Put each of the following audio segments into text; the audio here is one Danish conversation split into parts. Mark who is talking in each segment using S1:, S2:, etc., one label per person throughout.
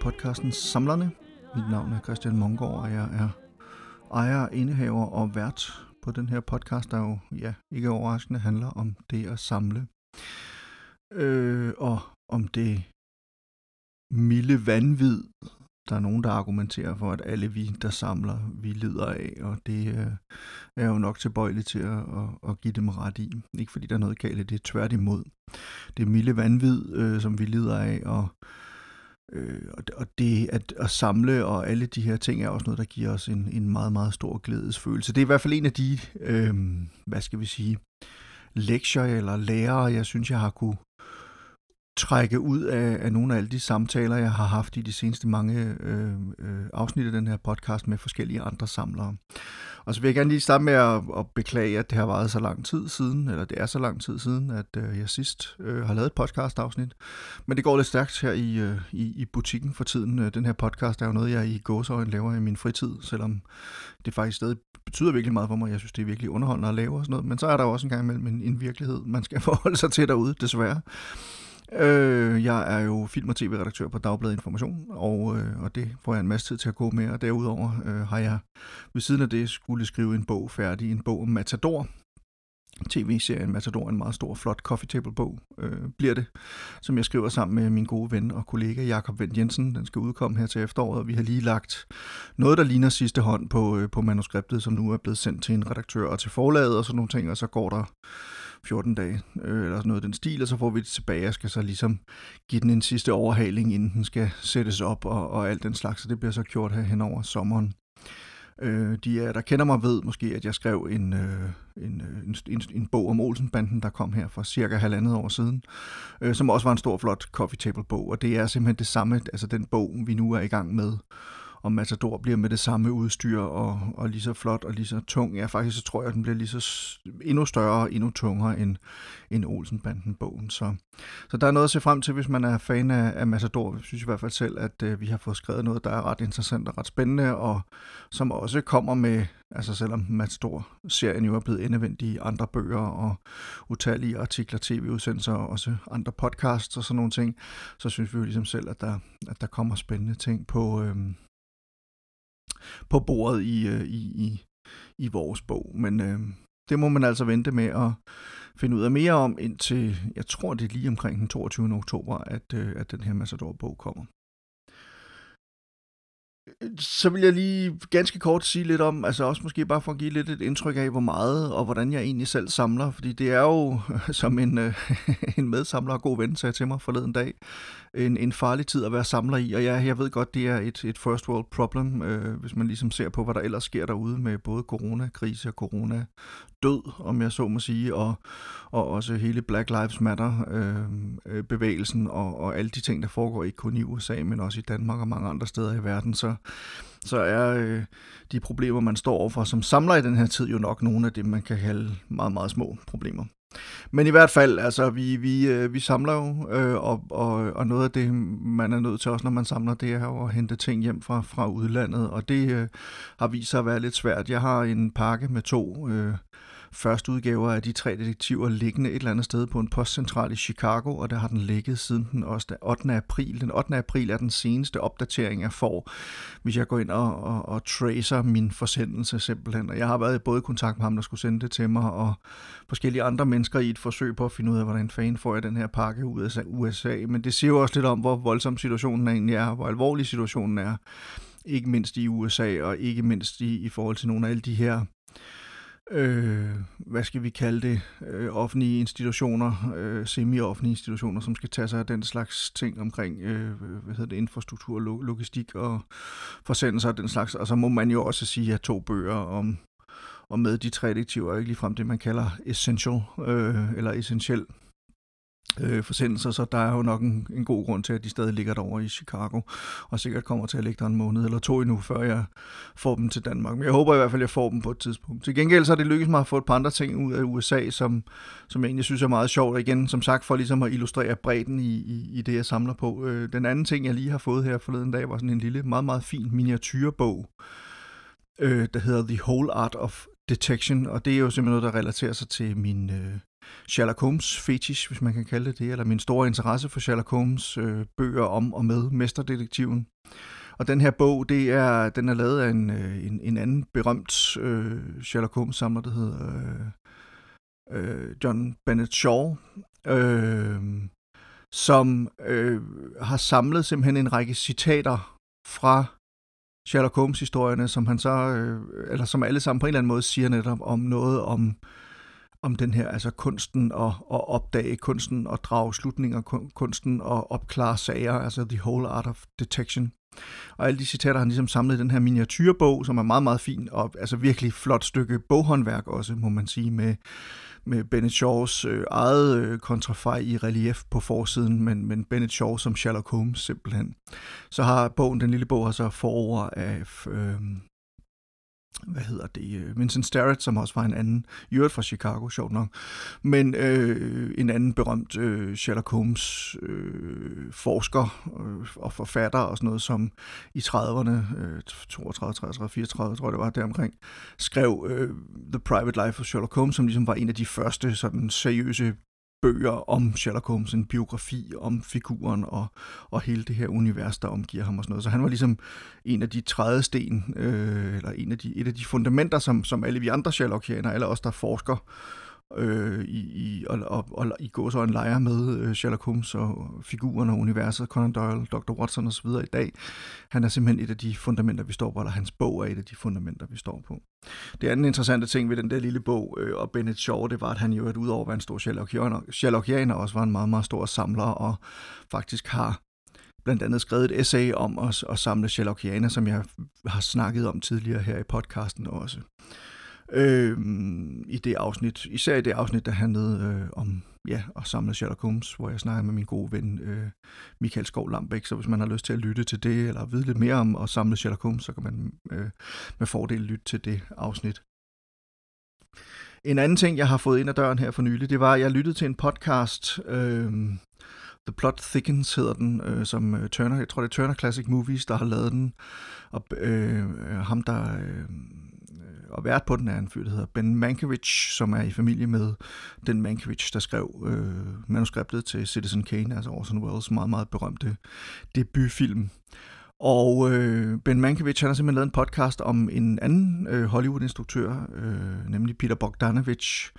S1: podcasten Samlerne. Mit navn er Christian Mongård, og jeg er ejer, indehaver og vært på den her podcast, der jo, ja, ikke overraskende handler om det at samle. Øh, og om det milde vanvid, der er nogen, der argumenterer for, at alle vi, der samler, vi lider af, og det øh, er jo nok tilbøjeligt til at, at, at give dem ret i. Ikke fordi der er noget galt i det, tværtimod. Det milde vanvid, øh, som vi lider af, og Øh, Øh, og det at, at samle og alle de her ting er også noget, der giver os en, en meget, meget stor glædesfølelse. Det er i hvert fald en af de, øh, hvad skal vi sige, lektier eller lærere, jeg synes, jeg har kunne trække ud af, af nogle af alle de samtaler, jeg har haft i de seneste mange øh, øh, afsnit af den her podcast med forskellige andre samlere. Og så vil jeg gerne lige starte med at, at beklage, at det har været så lang tid siden, eller det er så lang tid siden, at øh, jeg sidst øh, har lavet et podcast-afsnit. Men det går lidt stærkt her i, øh, i, i butikken for tiden. Øh, den her podcast er jo noget, jeg i gåsøjne laver i min fritid, selvom det faktisk stadig betyder virkelig meget for mig. Jeg synes, det er virkelig underholdende at lave og sådan noget. Men så er der jo også en gang imellem en, en virkelighed, man skal forholde sig til derude, desværre. Øh, jeg er jo film- og tv-redaktør på Dagbladet Information, og, øh, og det får jeg en masse tid til at gå med, og derudover øh, har jeg ved siden af det skulle skrive en bog færdig, en bog om Matador, tv-serien Matador, en meget stor, flot coffee table bog, øh, bliver det, som jeg skriver sammen med min gode ven og kollega Jakob Vendt Jensen. Den skal udkomme her til efteråret, og vi har lige lagt noget, der ligner sidste hånd på, øh, på manuskriptet, som nu er blevet sendt til en redaktør og til forlaget og sådan nogle ting, og så går der 14 dage, øh, eller noget den stil, og så får vi det tilbage og skal så ligesom give den en sidste overhaling, inden den skal sættes op og, og alt den slags, så det bliver så gjort her hen over sommeren. Øh, de er, der kender mig ved måske, at jeg skrev en, øh, en, øh, en, en, en bog om Olsenbanden, der kom her for cirka halvandet år siden, øh, som også var en stor, flot coffee table bog, og det er simpelthen det samme, altså den bog, vi nu er i gang med og Matador bliver med det samme udstyr og, og lige så flot og lige så tung. Ja, faktisk så tror jeg, at den bliver lige så endnu større og endnu tungere end, end Olsenbanden-bogen. Så, så der er noget at se frem til, hvis man er fan af, af Matador. Jeg synes i hvert fald selv, at øh, vi har fået skrevet noget, der er ret interessant og ret spændende, og som også kommer med, altså selvom Matador-serien jo er blevet endevendt i andre bøger og utallige artikler, tv-udsendelser og også andre podcasts og sådan nogle ting, så synes vi jo ligesom selv, at der, at der kommer spændende ting på, øh, på bordet i, øh, i, i, i vores bog. Men øh, det må man altså vente med at finde ud af mere om, indtil jeg tror, det er lige omkring den 22. oktober, at, øh, at den her Massador-bog kommer. Så vil jeg lige ganske kort sige lidt om, altså også måske bare for at give lidt et indtryk af, hvor meget og hvordan jeg egentlig selv samler, fordi det er jo, som en, øh, en medsamler og god ven sagde til mig forleden dag, en, en farlig tid at være samler i, og jeg, jeg ved godt, det er et, et first world problem, øh, hvis man ligesom ser på, hvad der ellers sker derude med både coronakrise og corona død, om jeg så må sige, og, og også hele Black Lives Matter øh, øh bevægelsen og, og alle de ting, der foregår ikke kun i USA, men også i Danmark og mange andre steder i verden, så, så er øh, de problemer, man står overfor som samler i den her tid, jo nok nogle af det, man kan kalde meget, meget små problemer. Men i hvert fald, altså, vi, vi, øh, vi samler jo, øh, og, og, og noget af det, man er nødt til også, når man samler, det er jo at hente ting hjem fra, fra udlandet, og det øh, har vist sig at være lidt svært. Jeg har en pakke med to øh, første udgaver af de tre detektiver liggende et eller andet sted på en postcentral i Chicago, og der har den ligget siden den 8. april. Den 8. april er den seneste opdatering, jeg får, hvis jeg går ind og, og, og tracer min forsendelse simpelthen. Og jeg har været i både kontakt med ham, der skulle sende det til mig, og forskellige andre mennesker i et forsøg på at finde ud af, hvordan fanden får jeg den her pakke ud af USA. Men det siger jo også lidt om, hvor voldsom situationen egentlig er, hvor alvorlig situationen er ikke mindst i USA, og ikke mindst i, i forhold til nogle af alle de her øh, hvad skal vi kalde det, øh, offentlige institutioner, øh, semi-offentlige institutioner, som skal tage sig af den slags ting omkring øh, hvad hedder det, infrastruktur, logistik og forsendelser og den slags. Og så må man jo også sige, at to bøger om, og med de tre adjektiver er ikke ligefrem det, man kalder essential, øh, eller essentiel øh, forsendelser, så der er jo nok en, en god grund til, at de stadig ligger derovre i Chicago, og sikkert kommer til at ligge der en måned eller to endnu, før jeg får dem til Danmark. Men jeg håber i hvert fald, at jeg får dem på et tidspunkt. Til gengæld så er det lykkedes mig at få et par andre ting ud af USA, som, som jeg egentlig synes er meget sjovt. Og igen, som sagt, for ligesom at illustrere bredden i, i, i det, jeg samler på. Øh, den anden ting, jeg lige har fået her forleden dag, var sådan en lille, meget, meget fin miniatyrbog, øh, der hedder The Whole Art of Detection, og det er jo simpelthen noget, der relaterer sig til min øh, Sherlock Holmes fetish, hvis man kan kalde det det, eller min store interesse for Sherlock Holmes øh, bøger om og med Mesterdetektiven. Og den her bog, det er, den er lavet af en, øh, en, en anden berømt øh, Sherlock Holmes samler, der hedder øh, øh, John Bennett Shaw, øh, som øh, har samlet simpelthen en række citater fra Sherlock Holmes-historierne, som han så, øh, eller som alle sammen på en eller anden måde siger netop om noget om, om den her, altså kunsten at, at opdage, kunsten at drage slutninger, kunsten at opklare sager, altså the whole art of detection. Og alle de citater har han ligesom samlet i den her miniatyrbog, som er meget, meget fin, og altså virkelig flot stykke boghåndværk også, må man sige, med, med Bennett Shaws øh, eget øh, kontrafej i relief på forsiden, men, men Bennett Shaw som Sherlock Holmes simpelthen. Så har bogen, den lille bog, har så forord af øh, hvad hedder det, øh, Vincent Starrett, som også var en anden, i øvrigt fra Chicago, sjovt nok, men øh, en anden berømt øh, Sherlock Holmes øh, forsker øh, og forfatter og sådan noget, som i 30'erne, øh, 32, 33, 34, tror jeg det var deromkring, skrev øh, The Private Life of Sherlock Holmes, som ligesom var en af de første sådan seriøse bøger om Sherlock Holmes, en biografi om figuren og, og hele det her univers, der omgiver ham og sådan noget. Så han var ligesom en af de trædesten, øh, eller en af de, et af de fundamenter, som, som alle vi andre Sherlockianer, alle os, der forsker øh, i, i, og, og, og i går så en lejer med øh, Sherlock Holmes og figurerne og universet, Conan Doyle, Dr. Watson osv. i dag. Han er simpelthen et af de fundamenter, vi står på, eller hans bog er et af de fundamenter, vi står på. Det andet interessante ting ved den der lille bog øh, og Bennett Shaw, det var, at han jo at udover at være en stor Sherlockianer, Sherlockianer også var en meget, meget stor samler og faktisk har blandt andet skrevet et essay om at, at samle Sherlockianer, som jeg har snakket om tidligere her i podcasten også øh, i det afsnit, især i det afsnit, der handlede øh, om ja, at samle Sherlock Holmes, hvor jeg snakker med min gode ven øh, Michael Skov Lambæk, så hvis man har lyst til at lytte til det, eller vide lidt mere om at samle Sherlock Holmes, så kan man øh, med fordel lytte til det afsnit. En anden ting, jeg har fået ind ad døren her for nylig, det var, at jeg lyttede til en podcast, øh, The Plot Thickens hedder den, øh, som øh, Turner, jeg tror det er Turner Classic Movies, der har lavet den, og øh, ham der... Øh, og vært på den er en fyr, der hedder Ben Mankiewicz, som er i familie med den Mankiewicz, der skrev øh, manuskriptet til Citizen Kane, altså Orson Welles meget, meget berømte debutfilm. Og øh, Ben Mankiewicz han har simpelthen lavet en podcast om en anden øh, Hollywood-instruktør, øh, nemlig Peter Bogdanovich.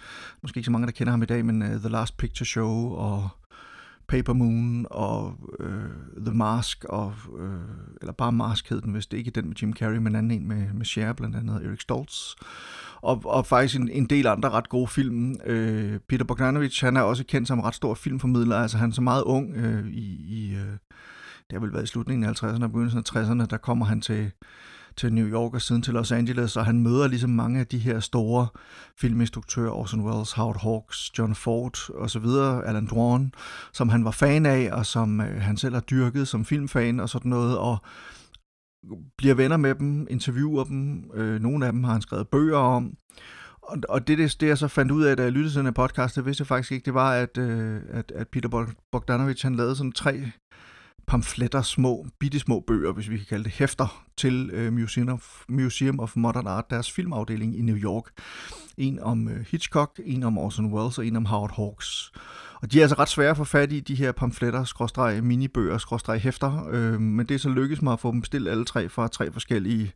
S1: Måske ikke så mange, der kender ham i dag, men øh, The Last Picture Show og Paper Moon og øh, The Mask, og, øh, eller bare Mask hed den, hvis det ikke er den med Jim Carrey, men anden en med, med Cher, blandt andet Eric Stoltz. Og, og faktisk en, en del andre ret gode film. Øh, Peter Bogdanovich, han er også kendt som ret stor filmformidler, altså han er så meget ung øh, i, i øh, det har vel været i slutningen af 50'erne og begyndelsen af 60'erne, der kommer han til, til New York og siden til Los Angeles, og han møder ligesom mange af de her store filminstruktører, Orson Welles, Howard Hawks, John Ford osv., Alan Dwan, som han var fan af, og som øh, han selv har dyrket som filmfan og sådan noget, og bliver venner med dem, interviewer dem, øh, nogle af dem har han skrevet bøger om, og, og det, det, det, jeg så fandt ud af, da jeg lyttede til den her podcast, det vidste jeg faktisk ikke, det var, at, øh, at, at Peter Bogdanovich, han lavede sådan tre pamfletter, små, bitte små bøger, hvis vi kan kalde det, hæfter til øh, Museum, of, Museum of Modern Art, deres filmafdeling i New York. En om øh, Hitchcock, en om Orson Welles og en om Howard Hawks. Og de er altså ret svære at få fat i, de her pamfletter, skråstreg minibøger, skråstreg hæfter, øh, men det er så lykkedes mig at få dem bestilt alle tre fra tre forskellige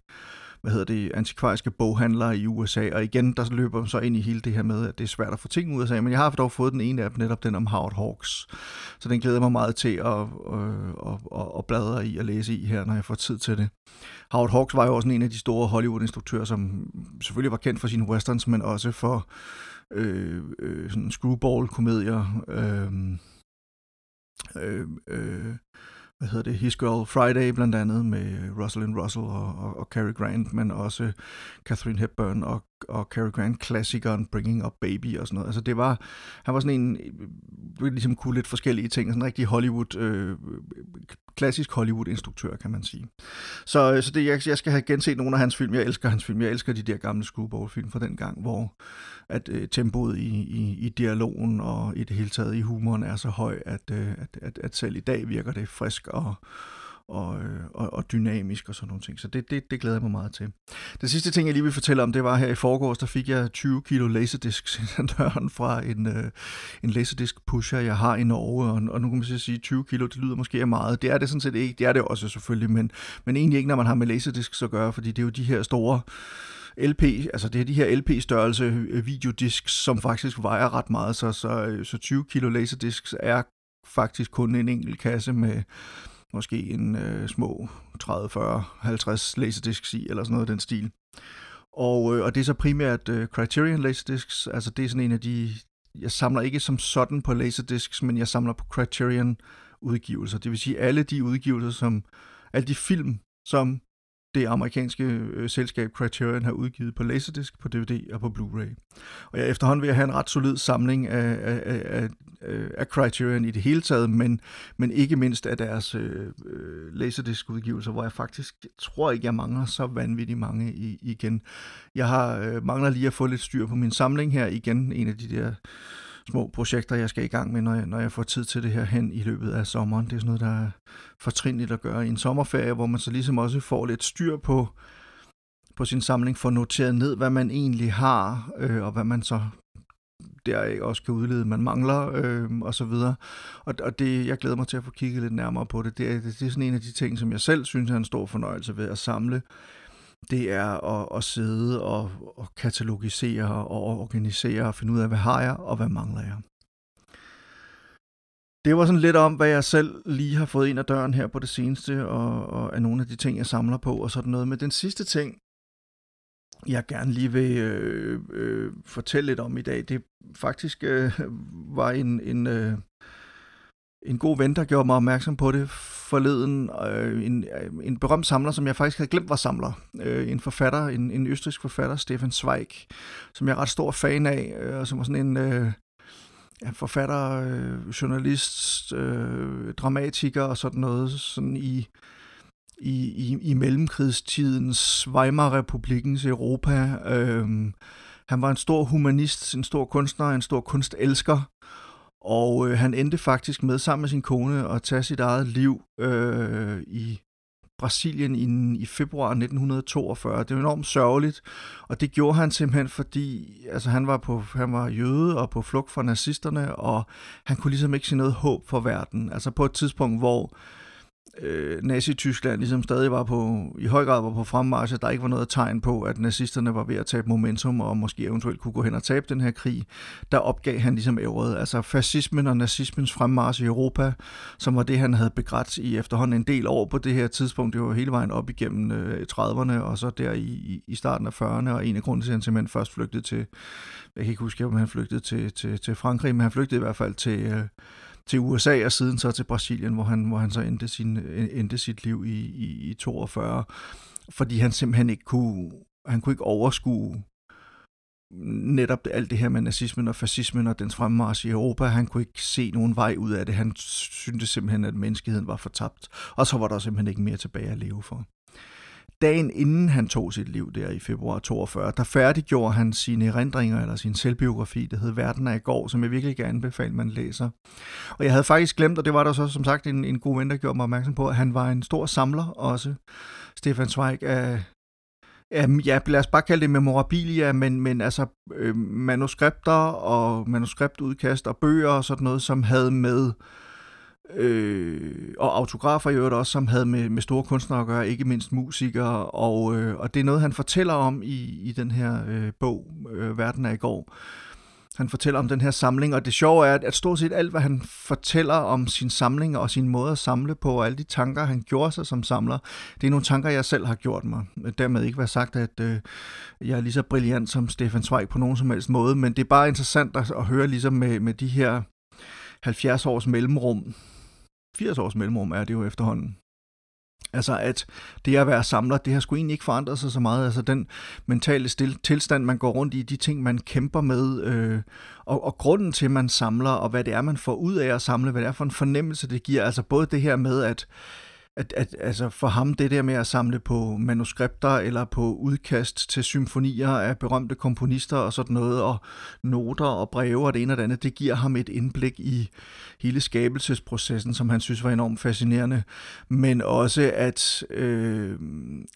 S1: hvad hedder det, antikvariske boghandlere i USA, og igen, der løber så ind i hele det her med, at det er svært at få ting ud af sig, men jeg har dog fået den ene af dem, netop den om Howard Hawks, så den glæder mig meget til at, øh, at, at, at bladre i og læse i her, når jeg får tid til det. Howard Hawks var jo også en af de store Hollywood-instruktører, som selvfølgelig var kendt for sine westerns, men også for øh, øh, sådan screwball-komedier, øhm, øh, øh, øh, hvad hedder det, His Girl Friday blandt andet med Rosalind Russell og, og, og Cary Grant, men også Catherine Hepburn og, og Cary Grant klassikeren Bringing Up Baby og sådan noget. Altså det var, han var sådan en, øh, ligesom kunne lidt forskellige ting, sådan en rigtig Hollywood, øh, klassisk Hollywood-instruktør, kan man sige. Så, øh, så det, jeg, jeg skal have genset nogle af hans film. Jeg elsker hans film. Jeg elsker de der gamle screwball-film fra den gang, hvor at øh, tempoet i, i, i dialogen og i det hele taget i humoren er så høj, at, øh, at, at, at selv i dag virker det frisk og, og, øh, og, og dynamisk og sådan nogle ting. Så det, det, det glæder jeg mig meget til. Den sidste ting, jeg lige vil fortælle om, det var her i forgårs, der fik jeg 20 kilo laserdisk døren fra en, øh, en laserdisk pusher, jeg har i Norge, og, og nu kan man sige, 20 kilo, det lyder måske meget. Det er det sådan set ikke, det er det også selvfølgelig, men, men egentlig ikke, når man har med laserdisks at gøre, fordi det er jo de her store LP, altså det er de her LP-størrelse øh, videodisks, som faktisk vejer ret meget, så, så, øh, så 20 kilo laserdisks er faktisk kun en enkelt kasse med måske en øh, små 30, 40, 50 laserdisks i, eller sådan noget af den stil. Og, øh, og det er så primært øh, Criterion Laserdiscs, altså det er sådan en af de, jeg samler ikke som sådan på Laserdiscs, men jeg samler på Criterion udgivelser. Det vil sige alle de udgivelser, som, alle de film, som det amerikanske øh, selskab Criterion har udgivet på Laserdisc, på DVD og på Blu-ray. Og jeg efterhånden vil have en ret solid samling af, af, af, øh, af Criterion i det hele taget, men, men ikke mindst af deres øh, øh Laserdisc-udgivelser, hvor jeg faktisk tror ikke, jeg mangler så vanvittigt mange i, igen. Jeg har øh, mangler lige at få lidt styr på min samling her igen, en af de der små projekter, jeg skal i gang med, når jeg, når jeg får tid til det her hen i løbet af sommeren. Det er sådan noget, der er fortrinligt at gøre i en sommerferie, hvor man så ligesom også får lidt styr på, på sin samling, får noteret ned, hvad man egentlig har, øh, og hvad man så der også kan udlede, man mangler, øh, og så videre. Og, og det, jeg glæder mig til at få kigget lidt nærmere på det. Det er, det er sådan en af de ting, som jeg selv synes er en stor fornøjelse ved at samle det er at, at sidde og, og katalogisere og organisere og finde ud af, hvad har jeg og hvad mangler jeg. Det var sådan lidt om, hvad jeg selv lige har fået ind ad døren her på det seneste, og, og af nogle af de ting, jeg samler på og sådan noget. Men den sidste ting, jeg gerne lige vil øh, øh, fortælle lidt om i dag, det faktisk øh, var en, en, øh, en god ven, der gjorde mig opmærksom på det forleden. Øh, en, øh, en berømt samler, som jeg faktisk havde glemt var samler. Øh, en forfatter, en, en østrisk forfatter, Stefan Zweig, som jeg er ret stor fan af, øh, og som var sådan en... Øh, ja, forfatter, øh, journalist, øh, dramatiker og sådan noget, sådan i, i, i, i mellemkrigstidens Weimar-republikens Europa. Øh, han var en stor humanist, en stor kunstner, en stor kunstelsker, og øh, han endte faktisk med sammen med sin kone at tage sit eget liv øh, i Brasilien i, i februar 1942. Det var enormt sørgeligt, og det gjorde han simpelthen, fordi altså, han, var på, han var jøde og på flugt fra nazisterne, og han kunne ligesom ikke se noget håb for verden. Altså på et tidspunkt, hvor øh, Nazi-Tyskland ligesom stadig var på, i høj grad var på fremmarch, at der ikke var noget tegn på, at nazisterne var ved at tabe momentum, og måske eventuelt kunne gå hen og tabe den her krig, der opgav han ligesom ævret. Altså fascismen og nazismens fremmarch i Europa, som var det, han havde begrædt i efterhånden en del år på det her tidspunkt. Det var hele vejen op igennem øh, 30'erne, og så der i, i starten af 40'erne, og en af grunden til, at han simpelthen først flygtede til, jeg kan ikke huske, om han flygtede til, til, til Frankrig, men han flygtede i hvert fald til, øh, til USA og siden så til Brasilien, hvor han, hvor han så endte, sin, endte sit liv i, i, i 42, fordi han simpelthen ikke kunne, han kunne ikke overskue netop alt det her med nazismen og fascismen og dens fremmarsch i Europa. Han kunne ikke se nogen vej ud af det. Han syntes simpelthen, at menneskeheden var fortabt. Og så var der simpelthen ikke mere tilbage at leve for dagen inden han tog sit liv der i februar 42, der færdiggjorde han sine erindringer eller sin selvbiografi, der hed Verden af i går, som jeg virkelig gerne anbefale, man læser. Og jeg havde faktisk glemt, og det var der så som sagt en, en god ven, der gjorde mig opmærksom på, at han var en stor samler også, Stefan Zweig, af, ja, lad os bare kalde det memorabilia, men, men altså øh, manuskripter og manuskriptudkast og bøger og sådan noget, som havde med øh, Øh, og autografer i øvrigt også, som havde med, med store kunstnere at gøre, ikke mindst musikere, og, øh, og det er noget, han fortæller om i, i den her øh, bog, øh, Verden er i går. Han fortæller om den her samling, og det sjove er, at, at stort set alt, hvad han fortæller om sin samling og sin måde at samle på, og alle de tanker, han gjorde sig som samler, det er nogle tanker, jeg selv har gjort mig. Dermed ikke være sagt, at øh, jeg er lige så brilliant som Stefan Zweig på nogen som helst måde, men det er bare interessant at, at høre ligesom med, med de her 70 års mellemrum, 80 års mellemrum er det jo efterhånden. Altså at det at være samler, det har sgu egentlig ikke forandret sig så meget. Altså den mentale stil, tilstand, man går rundt i, de ting, man kæmper med, øh, og, og grunden til, at man samler, og hvad det er, man får ud af at samle, hvad det er for en fornemmelse, det giver. Altså både det her med, at at, at altså for ham det der med at samle på manuskripter eller på udkast til symfonier af berømte komponister og sådan noget, og noter og breve og det ene og det andet, det giver ham et indblik i hele skabelsesprocessen, som han synes var enormt fascinerende, men også at, øh,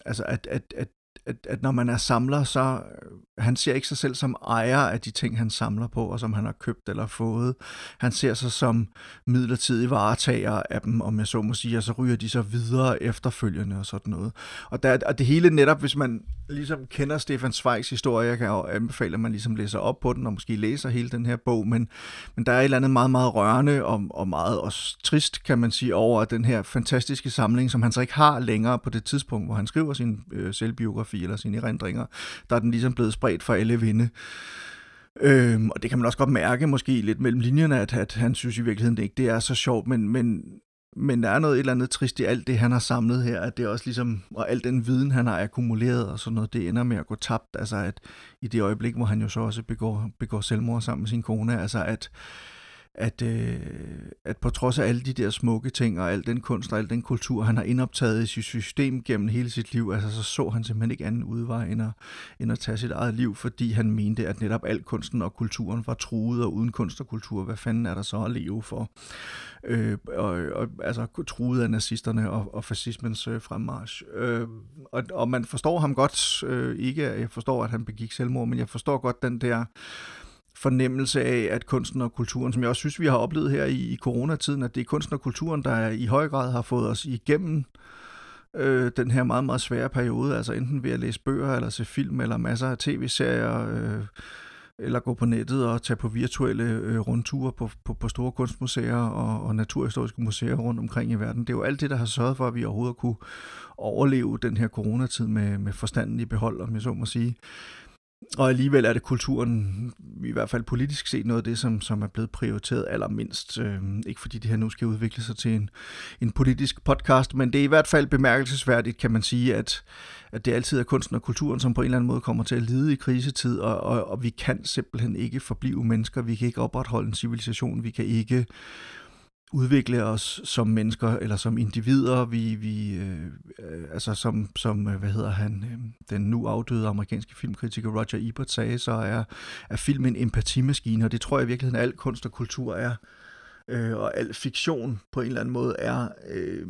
S1: altså at, at, at at, at når man er samler, så øh, han ser ikke sig selv som ejer af de ting, han samler på, og som han har købt eller fået. Han ser sig som midlertidig varetager af dem, om jeg så må sige, og så ryger de så videre efterfølgende og sådan noget. Og, der, og det hele netop, hvis man ligesom kender Stefan Zweigs historie, jeg kan anbefale, at man ligesom læser op på den, og måske læser hele den her bog, men, men der er et eller andet meget, meget rørende og, og meget også trist, kan man sige, over den her fantastiske samling, som han så ikke har længere på det tidspunkt, hvor han skriver sin øh, selvbiografi eller sine erindringer, der er den ligesom blevet spredt for alle vinde. Øhm, og det kan man også godt mærke, måske lidt mellem linjerne, at, at han synes i virkeligheden det ikke det er så sjovt, men, men, men der er noget et eller andet trist i alt det, han har samlet her, at det er også ligesom, og al den viden, han har akkumuleret og sådan noget, det ender med at gå tabt, altså at i det øjeblik, hvor han jo så også begår, begår selvmord sammen med sin kone, altså at, at, øh, at på trods af alle de der smukke ting og al den kunst og al den kultur, han har indoptaget i sit system gennem hele sit liv, altså så så han simpelthen ikke anden udvej end at, end at tage sit eget liv, fordi han mente, at netop al kunsten og kulturen var truet, og uden kunst og kultur, hvad fanden er der så at leve for? Øh, og, og altså truet af nazisterne og, og fascismens øh, fremmarsch. Øh, og, og man forstår ham godt, øh, ikke jeg forstår, at han begik selvmord, men jeg forstår godt den der fornemmelse af, at kunsten og kulturen, som jeg også synes, vi har oplevet her i, i coronatiden, at det er kunsten og kulturen, der i høj grad har fået os igennem øh, den her meget, meget svære periode, altså enten ved at læse bøger, eller se film, eller masser af tv-serier, øh, eller gå på nettet og tage på virtuelle øh, rundture på, på, på store kunstmuseer og, og naturhistoriske museer rundt omkring i verden. Det er jo alt det, der har sørget for, at vi overhovedet kunne overleve den her coronatid med, med forstanden i behold, om jeg så må sige. Og alligevel er det kulturen, i hvert fald politisk set, noget af det, som, som er blevet prioriteret allermindst. Øh, ikke fordi det her nu skal udvikle sig til en, en politisk podcast, men det er i hvert fald bemærkelsesværdigt, kan man sige, at, at det altid er kunsten og kulturen, som på en eller anden måde kommer til at lide i krisetid, og, og, og vi kan simpelthen ikke forblive mennesker, vi kan ikke opretholde en civilisation, vi kan ikke udvikle os som mennesker eller som individer. Vi, vi øh, altså som, som, øh, hvad hedder han, øh, den nu afdøde amerikanske filmkritiker Roger Ebert sagde, så er, er film en empatimaskine, og det tror jeg i virkeligheden al kunst og kultur er. Øh, og al fiktion på en eller anden måde er øh,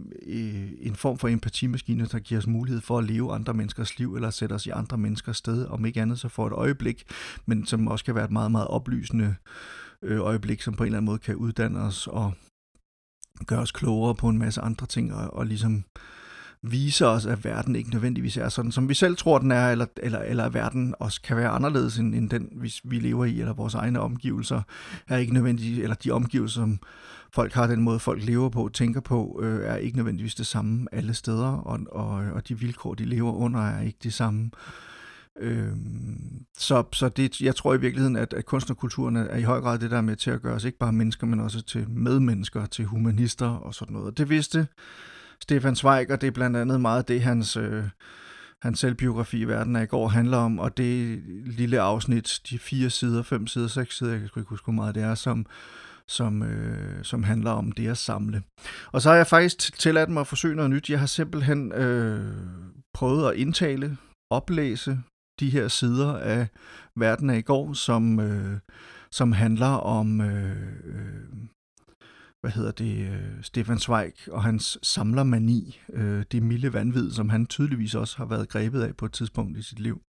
S1: en form for empatimaskine, der giver os mulighed for at leve andre menneskers liv, eller sætte os i andre menneskers sted, om ikke andet så for et øjeblik, men som også kan være et meget, meget oplysende øh, øjeblik, som på en eller anden måde kan uddanne os og gøre os klogere på en masse andre ting, og, og ligesom vise os, at verden ikke nødvendigvis er sådan, som vi selv tror, den er, eller, eller, eller at verden også kan være anderledes end, end den, vi, vi lever i, eller vores egne omgivelser er ikke nødvendigvis, eller de omgivelser, som folk har, den måde folk lever på, tænker på, øh, er ikke nødvendigvis det samme alle steder, og, og, og de vilkår, de lever under, er ikke det samme. Øh, Øhm, så så det, jeg tror i virkeligheden, at, at kunst og kulturen er i høj grad det, der er med til at gøre os ikke bare mennesker, men også til medmennesker, til humanister og sådan noget. Det vidste Stefan Zweig, og det er blandt andet meget det, hans, øh, hans selvbiografi i verden af i går handler om, og det lille afsnit, de fire sider, fem sider, seks sider, jeg kan ikke huske, hvor meget det er, som, som, øh, som handler om det at samle. Og så har jeg faktisk tilladt mig at forsøge noget nyt. Jeg har simpelthen øh, prøvet at indtale, oplæse de her sider af verden af i går, som, øh, som handler om, øh, øh, hvad hedder det, øh, Stefan Zweig og hans samlermani, øh, det milde vanvid, som han tydeligvis også har været grebet af på et tidspunkt i sit liv.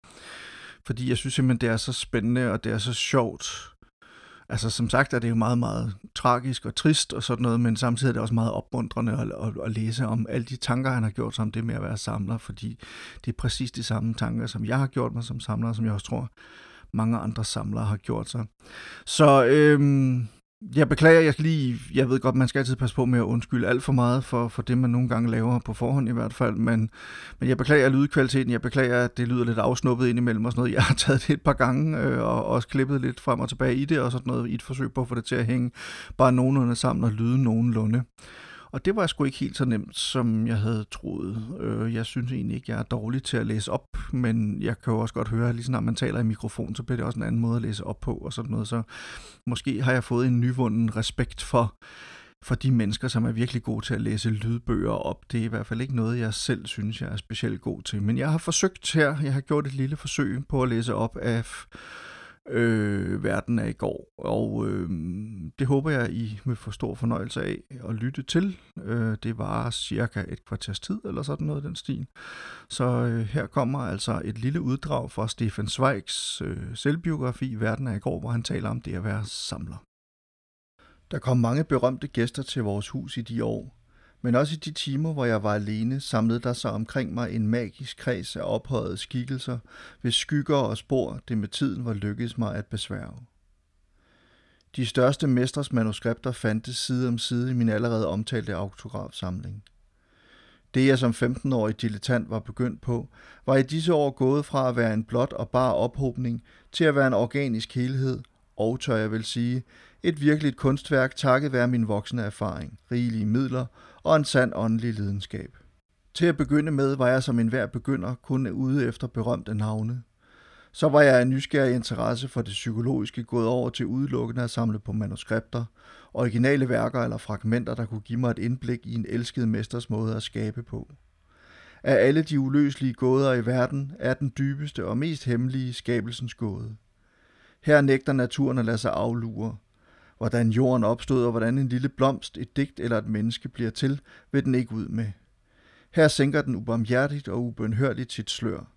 S1: Fordi jeg synes simpelthen, det er så spændende, og det er så sjovt, altså som sagt er det jo meget, meget tragisk og trist og sådan noget, men samtidig er det også meget opmuntrende at, at, at læse om alle de tanker, han har gjort sig om det med at være samler, fordi det er præcis de samme tanker, som jeg har gjort mig som samler, som jeg også tror, mange andre samlere har gjort sig. Så øhm, jeg beklager, jeg skal lige, jeg ved godt, man skal altid passe på med at undskylde alt for meget for, for det, man nogle gange laver på forhånd i hvert fald, men, men jeg beklager lydkvaliteten, jeg beklager, at det lyder lidt afsnuppet indimellem og sådan noget. Jeg har taget det et par gange øh, og også klippet lidt frem og tilbage i det og sådan noget i et forsøg på at få det til at hænge bare nogenlunde sammen og lyde nogenlunde. Og det var sgu ikke helt så nemt, som jeg havde troet. Øh, jeg synes egentlig ikke, jeg er dårlig til at læse op, men jeg kan jo også godt høre, at lige snart man taler i mikrofon, så bliver det også en anden måde at læse op på og sådan noget. Så måske har jeg fået en nyvunden respekt for for de mennesker, som er virkelig gode til at læse lydbøger op. Det er i hvert fald ikke noget, jeg selv synes, jeg er specielt god til. Men jeg har forsøgt her, jeg har gjort et lille forsøg på at læse op af øh, Verden af i går. Og øh, det håber jeg, I vil få stor fornøjelse af at lytte til. Øh, det var cirka et kvarters tid, eller sådan noget den stil. Så øh, her kommer altså et lille uddrag fra Stefan Zweigs øh, selvbiografi Verden af i går, hvor han taler om det at være samler. Der kom mange berømte gæster til vores hus i de år, men også i de timer, hvor jeg var alene, samlede der sig omkring mig en magisk kreds af ophøjede skikkelser, hvis skygger og spor det med tiden var lykkedes mig at besværge. De største mestres manuskripter fandtes side om side i min allerede omtalte autografsamling. Det, jeg som 15-årig dilettant var begyndt på, var i disse år gået fra at være en blot og bare ophobning til at være en organisk helhed, og tør jeg vel sige, et virkeligt kunstværk takket være min voksne erfaring, rigelige midler og en sand åndelig lidenskab. Til at begynde med var jeg som enhver begynder kun ude efter berømte navne. Så var jeg af nysgerrig interesse for det psykologiske gået over til udelukkende at samle på manuskripter, originale værker eller fragmenter, der kunne give mig et indblik i en elsket mesters måde at skabe på. Af alle de uløselige gåder i verden er den dybeste og mest hemmelige skabelsens gåde. Her nægter naturen at lade sig aflure – Hvordan jorden opstod og hvordan en lille blomst, et digt eller et menneske bliver til, vil den ikke ud med. Her sænker den ubarmhjertigt og ubønhørligt sit slør.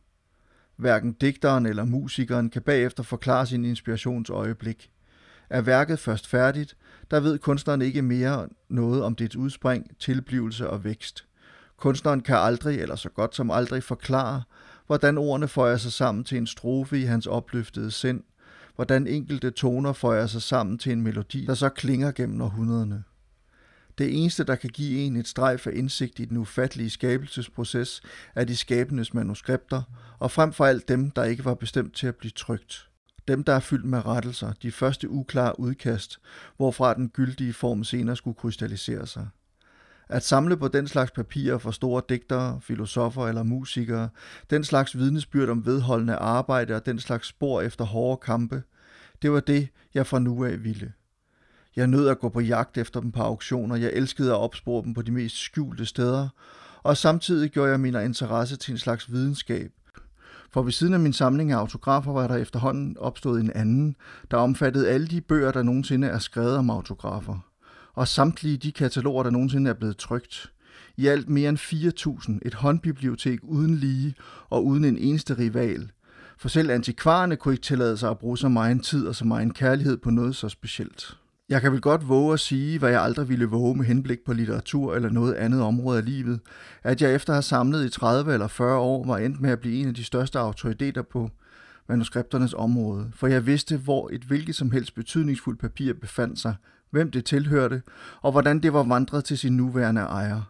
S1: Hverken digteren eller musikeren kan bagefter forklare sin inspirationsøjeblik. Er værket først færdigt, der ved kunstneren ikke mere noget om dets udspring, tilblivelse og vækst. Kunstneren kan aldrig, eller så godt som aldrig, forklare, hvordan ordene føjer sig sammen til en strofe i hans opløftede sind, hvordan enkelte toner føjer sig sammen til en melodi, der så klinger gennem århundrederne. Det eneste, der kan give en et strejf af indsigt i den ufattelige skabelsesproces, er de skabendes manuskripter, og frem for alt dem, der ikke var bestemt til at blive trygt. Dem, der er fyldt med rettelser, de første uklare udkast, hvorfra den gyldige form senere skulle krystallisere sig. At samle på den slags papirer for store digtere, filosofer eller musikere, den slags vidnesbyrd om vedholdende arbejde og den slags spor efter hårde kampe, det var det, jeg fra nu af ville. Jeg nød at gå på jagt efter dem på auktioner, jeg elskede at opspore dem på de mest skjulte steder, og samtidig gjorde jeg min interesse til en slags videnskab. For ved siden af min samling af autografer var der efterhånden opstået en anden, der omfattede alle de bøger, der nogensinde er skrevet om autografer og samtlige de kataloger, der nogensinde er blevet trygt. I alt mere end 4.000, et håndbibliotek uden lige og uden en eneste rival. For selv antikvarerne kunne ikke tillade sig at bruge så meget tid og så meget kærlighed på noget så specielt. Jeg kan vel godt våge at sige, hvad jeg aldrig ville våge med henblik på litteratur eller noget andet område af livet, at jeg efter at have samlet i 30 eller 40 år var endt med at blive en af de største autoriteter på manuskripternes område, for jeg vidste, hvor et hvilket som helst betydningsfuldt papir befandt sig, hvem det tilhørte, og hvordan det var vandret til sin nuværende ejer.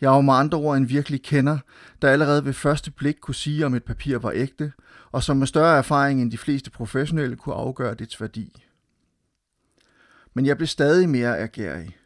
S1: Jeg var med andre ord en virkelig kender, der allerede ved første blik kunne sige, om et papir var ægte, og som med større erfaring end de fleste professionelle kunne afgøre dets værdi. Men jeg blev stadig mere agerig.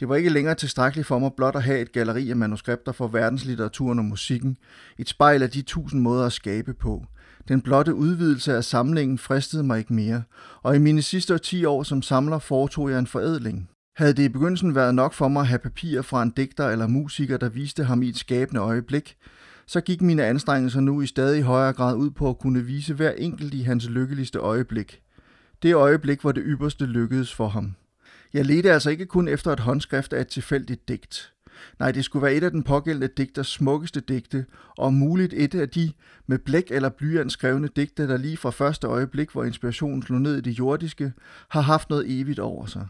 S1: Det var ikke længere tilstrækkeligt for mig blot at have et galleri af manuskripter for verdenslitteraturen og musikken, et spejl af de tusind måder at skabe på, den blotte udvidelse af samlingen fristede mig ikke mere, og i mine sidste 10 år som samler foretog jeg en forædling. Havde det i begyndelsen været nok for mig at have papirer fra en digter eller musiker, der viste ham i et skabende øjeblik, så gik mine anstrengelser nu i stadig højere grad ud på at kunne vise hver enkelt i hans lykkeligste øjeblik. Det øjeblik, hvor det ypperste lykkedes for ham. Jeg ledte altså ikke kun efter et håndskrift af et tilfældigt digt. Nej, det skulle være et af den pågældende digters smukkeste digte, og muligt et af de med blæk eller blyant skrevne digte, der lige fra første øjeblik, hvor inspirationen slog ned i det jordiske, har haft noget evigt over sig.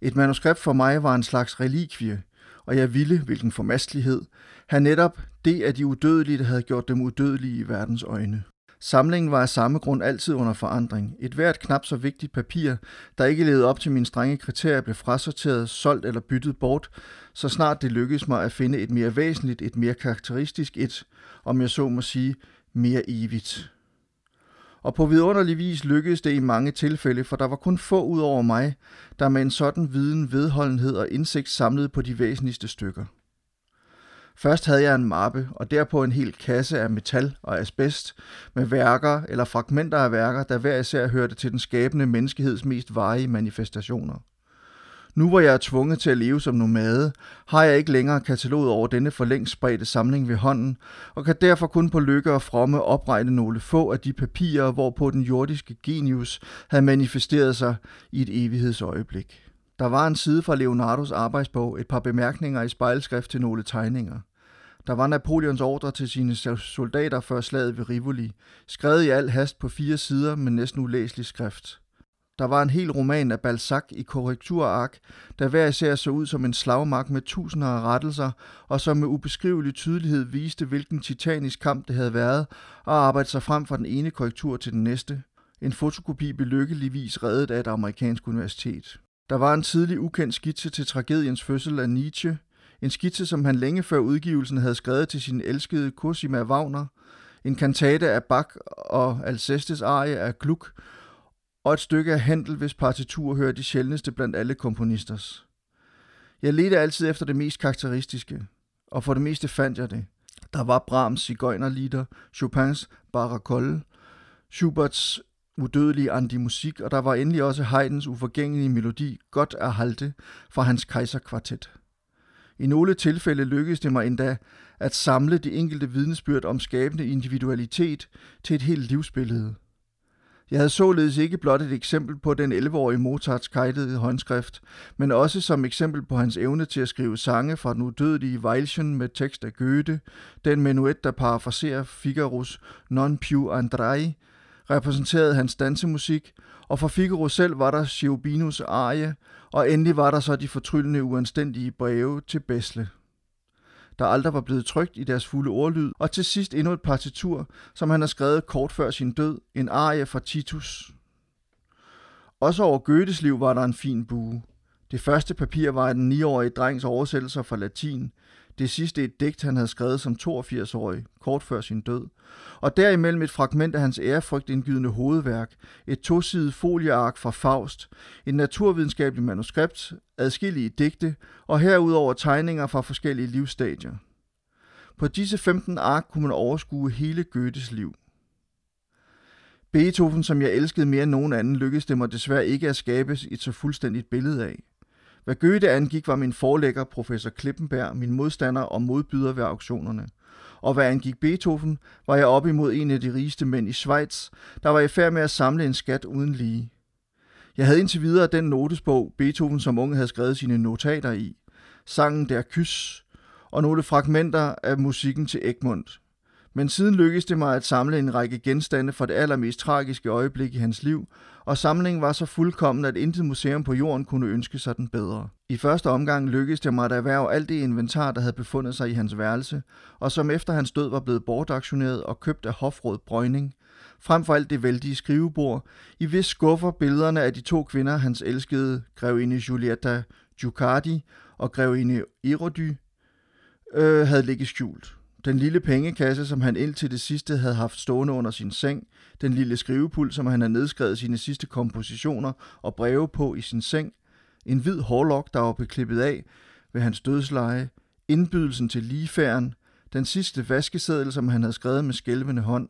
S1: Et manuskript for mig var en slags relikvie, og jeg ville, hvilken formastelighed, have netop det af de udødelige, der havde gjort dem udødelige i verdens øjne. Samlingen var af samme grund altid under forandring. Et hvert knap så vigtigt papir, der ikke levede op til mine strenge kriterier, blev frasorteret, solgt eller byttet bort, så snart det lykkedes mig at finde et mere væsentligt, et mere karakteristisk, et, om jeg så må sige, mere evigt. Og på vidunderlig vis lykkedes det i mange tilfælde, for der var kun få ud over mig, der med en sådan viden, vedholdenhed og indsigt samlede på de væsentligste stykker. Først havde jeg en mappe, og derpå en hel kasse af metal og asbest, med værker eller fragmenter af værker, der hver især hørte til den skabende menneskeheds mest varige manifestationer. Nu hvor jeg er tvunget til at leve som nomade, har jeg ikke længere kataloget over denne for længst spredte samling ved hånden, og kan derfor kun på lykke og fromme opregne nogle få af de papirer, hvorpå den jordiske genius havde manifesteret sig i et evighedsøjeblik. Der var en side fra Leonardos arbejdsbog, et par bemærkninger i spejlskrift til nogle tegninger. Der var Napoleons ordre til sine soldater før slaget ved Rivoli, skrevet i al hast på fire sider med næsten ulæselig skrift. Der var en hel roman af Balzac i korrekturark, der hver især så ud som en slagmark med tusinder af rettelser, og som med ubeskrivelig tydelighed viste, hvilken titanisk kamp det havde været, og arbejde sig frem fra den ene korrektur til den næste. En fotokopi blev lykkeligvis reddet af et amerikansk universitet. Der var en tidlig ukendt skitse til tragediens fødsel af Nietzsche, en skitse, som han længe før udgivelsen havde skrevet til sin elskede Cosima Wagner, en kantate af Bach og Alcestes arie af Gluck, og et stykke af Handel, hvis partitur hører de sjældneste blandt alle komponisters. Jeg ledte altid efter det mest karakteristiske, og for det meste fandt jeg det. Der var Brahms Sigøjnerlieder, Chopins Barcarolle, Schuberts udødelige antimusik, og der var endelig også Haydns uforgængelige melodi, godt at halte, fra hans kejserkvartet. I nogle tilfælde lykkedes det mig endda at samle de enkelte vidnesbyrd om skabende individualitet til et helt livsbillede. Jeg havde således ikke blot et eksempel på den 11-årige Mozarts kejtede håndskrift, men også som eksempel på hans evne til at skrive sange fra den udødelige Weilchen med tekst af Goethe, den menuet, der parafraserer Figaros Non più andrai, repræsenterede hans dansemusik, og for Figaro selv var der Cherubinus arie, og endelig var der så de fortryllende uanstændige breve til Besle der aldrig var blevet trygt i deres fulde ordlyd, og til sidst endnu et partitur, som han har skrevet kort før sin død, en arie fra Titus. Også over Goethes liv var der en fin bue. Det første papir var den 9-årige drengs oversættelser fra latin, det sidste et digt, han havde skrevet som 82-årig, kort før sin død. Og derimellem et fragment af hans ærefrygtindgydende hovedværk, et tosidet folieark fra Faust, et naturvidenskabeligt manuskript, adskillige digte og herudover tegninger fra forskellige livsstadier. På disse 15 ark kunne man overskue hele Goethes liv. Beethoven, som jeg elskede mere end nogen anden, lykkedes det mig desværre ikke at skabe et så fuldstændigt billede af. Hvad Goethe angik, var min forlægger, professor Klippenberg, min modstander og modbyder ved auktionerne. Og hvad angik Beethoven, var jeg op imod en af de rigeste mænd i Schweiz, der var i færd med at samle en skat uden lige. Jeg havde indtil videre den notesbog, Beethoven som unge havde skrevet sine notater i. Sangen Der Kys og nogle fragmenter af musikken til Egmont. Men siden lykkedes det mig at samle en række genstande fra det allermest tragiske øjeblik i hans liv, og samlingen var så fuldkommen, at intet museum på jorden kunne ønske sig den bedre. I første omgang lykkedes det mig at erhverve alt det inventar, der havde befundet sig i hans værelse, og som efter hans død var blevet bortaktioneret og købt af hofråd Brøgning, frem for alt det vældige skrivebord, i hvis skuffer billederne af de to kvinder, hans elskede grevinde Julietta Giucardi og grevinde Erody, øh, havde ligget skjult. Den lille pengekasse, som han indtil det sidste havde haft stående under sin seng, den lille skrivepult, som han havde nedskrevet sine sidste kompositioner og breve på i sin seng, en hvid hårlok, der var beklippet af ved hans dødsleje, indbydelsen til ligefærden, den sidste vaskeseddel, som han havde skrevet med skælvende hånd,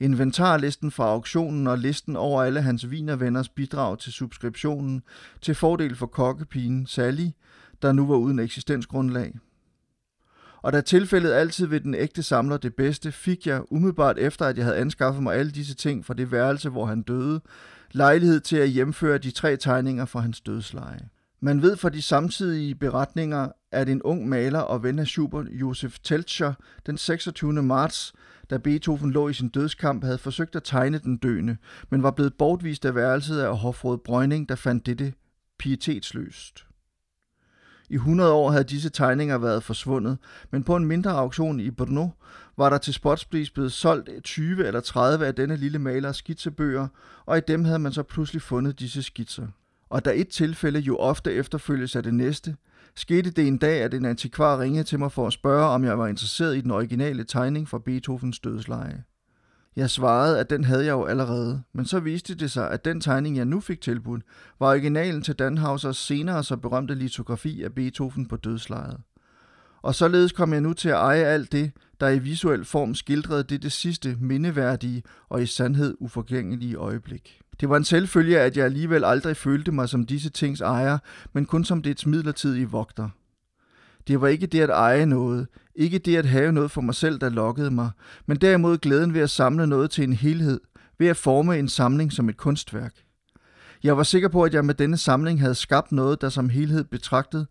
S1: inventarlisten fra auktionen og listen over alle hans vinervenners bidrag til subskriptionen. Til fordel for kokkepigen Sally, der nu var uden eksistensgrundlag. Og da tilfældet altid ved den ægte samler det bedste, fik jeg, umiddelbart efter at jeg havde anskaffet mig alle disse ting fra det værelse, hvor han døde, lejlighed til at hjemføre de tre tegninger fra hans dødsleje. Man ved fra de samtidige beretninger, at en ung maler og ven af Schubert, Josef Teltscher, den 26. marts, da Beethoven lå i sin dødskamp, havde forsøgt at tegne den døende, men var blevet bortvist af værelset af hofråd Brøgning, der fandt dette pietetsløst. I 100 år havde disse tegninger været forsvundet, men på en mindre auktion i Brno var der til spotspris blevet solgt 20 eller 30 af denne lille malers skitsebøger, og i dem havde man så pludselig fundet disse skitser. Og da et tilfælde jo ofte efterfølges af det næste, skete det en dag, at en antikvar ringede til mig for at spørge, om jeg var interesseret i den originale tegning fra Beethovens dødsleje. Jeg svarede, at den havde jeg jo allerede, men så viste det sig, at den tegning, jeg nu fik tilbudt, var originalen til Danhausers senere så berømte litografi af Beethoven på dødslejet. Og således kom jeg nu til at eje alt det, der i visuel form skildrede det det sidste mindeværdige og i sandhed uforgængelige øjeblik. Det var en selvfølge, at jeg alligevel aldrig følte mig som disse tings ejer, men kun som dets midlertidige vogter. Det var ikke det at eje noget, ikke det at have noget for mig selv, der lokkede mig, men derimod glæden ved at samle noget til en helhed, ved at forme en samling som et kunstværk. Jeg var sikker på, at jeg med denne samling havde skabt noget, der som helhed betragtet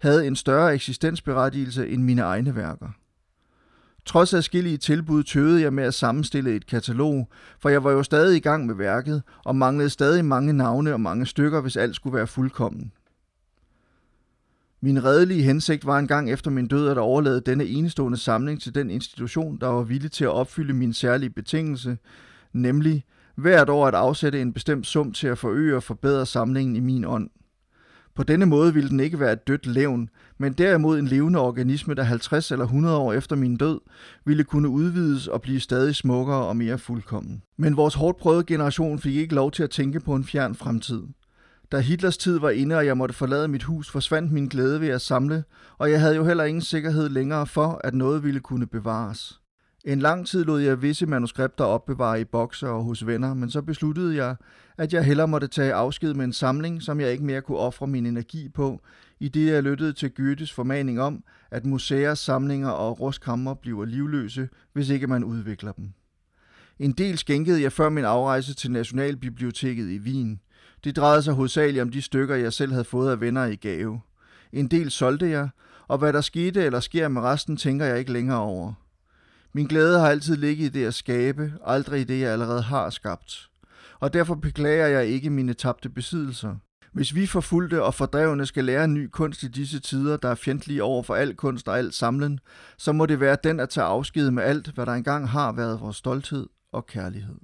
S1: havde en større eksistensberettigelse end mine egne værker. Trods adskillige tilbud tøvede jeg med at sammenstille et katalog, for jeg var jo stadig i gang med værket og manglede stadig mange navne og mange stykker, hvis alt skulle være fuldkommen. Min redelige hensigt var engang efter min død at overlade denne enestående samling til den institution, der var villig til at opfylde min særlige betingelse, nemlig hvert år at afsætte en bestemt sum til at forøge og forbedre samlingen i min ånd. På denne måde ville den ikke være et dødt levn, men derimod en levende organisme, der 50 eller 100 år efter min død ville kunne udvides og blive stadig smukkere og mere fuldkommen. Men vores hårdt prøvede generation fik ikke lov til at tænke på en fjern fremtid. Da Hitlers tid var inde, og jeg måtte forlade mit hus, forsvandt min glæde ved at samle, og jeg havde jo heller ingen sikkerhed længere for, at noget ville kunne bevares. En lang tid lod jeg visse manuskripter opbevare i bokser og hos venner, men så besluttede jeg, at jeg hellere måtte tage afsked med en samling, som jeg ikke mere kunne ofre min energi på, i det jeg lyttede til Goethes formaning om, at museer, samlinger og rustkammer bliver livløse, hvis ikke man udvikler dem. En del skænkede jeg før min afrejse til Nationalbiblioteket i Wien. Det drejede sig hovedsageligt om de stykker, jeg selv havde fået af venner i gave. En del solgte jeg, og hvad der skete eller sker med resten, tænker jeg ikke længere over. Min glæde har altid ligget i det at skabe, aldrig i det, jeg allerede har skabt. Og derfor beklager jeg ikke mine tabte besiddelser. Hvis vi forfulgte og fordrevne skal lære en ny kunst i disse tider, der er fjendtlige over for al kunst og alt samlen, så må det være den at tage afsked med alt, hvad der engang har været vores stolthed og kærlighed.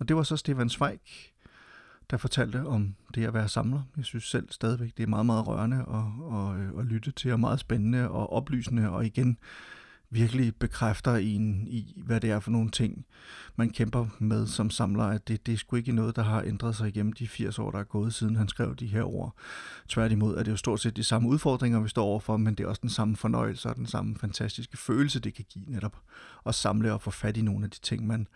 S1: Og det var så Stefan Zweig, der fortalte om det at være samler. Jeg synes selv stadigvæk, det er meget, meget rørende at, at, at lytte til, og meget spændende og oplysende, og igen virkelig bekræfter en i, hvad det er for nogle ting, man kæmper med som samler, at det, det er sgu ikke noget, der har ændret sig igennem de 80 år, der er gået, siden han skrev de her ord. Tværtimod er det jo stort set de samme udfordringer, vi står overfor, men det er også den samme fornøjelse og den samme fantastiske følelse, det kan give netop at samle og få fat i nogle af de ting, man,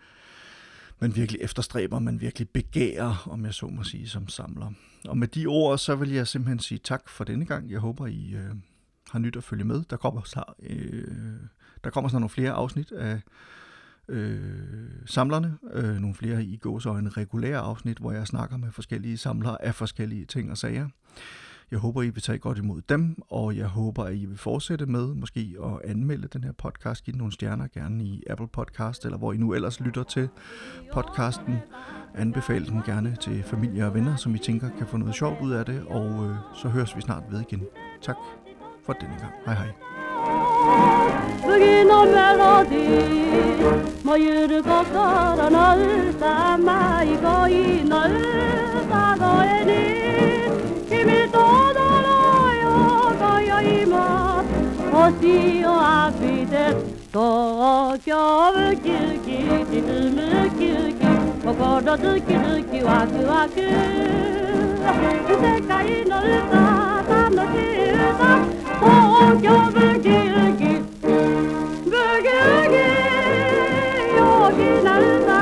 S1: man virkelig efterstræber, man virkelig begærer, om jeg så må sige, som samler. Og med de ord, så vil jeg simpelthen sige tak for denne gang. Jeg håber, I øh, har nyt at følge med. Der kommer snart, øh, der kommer snart nogle flere afsnit af øh, samlerne, øh, nogle flere i en regulære afsnit, hvor jeg snakker med forskellige samlere af forskellige ting og sager. Jeg håber, I vil tage godt imod dem, og jeg håber, at I vil fortsætte med måske at anmelde den her podcast, give den nogle stjerner, gerne i Apple Podcast, eller hvor I nu ellers lytter til podcasten. Anbefale den gerne til familie og venner, som I tænker kan få noget sjovt ud af det, og øh, så høres vi snart ved igen. Tak for denne gang. Hej hej. Bugün 星を浴びて東京ウキウキ沈むウキウキ心ズキズキワクワク世界の
S2: 歌楽しい歌東京ウキウキブギウギ陽気な
S1: 歌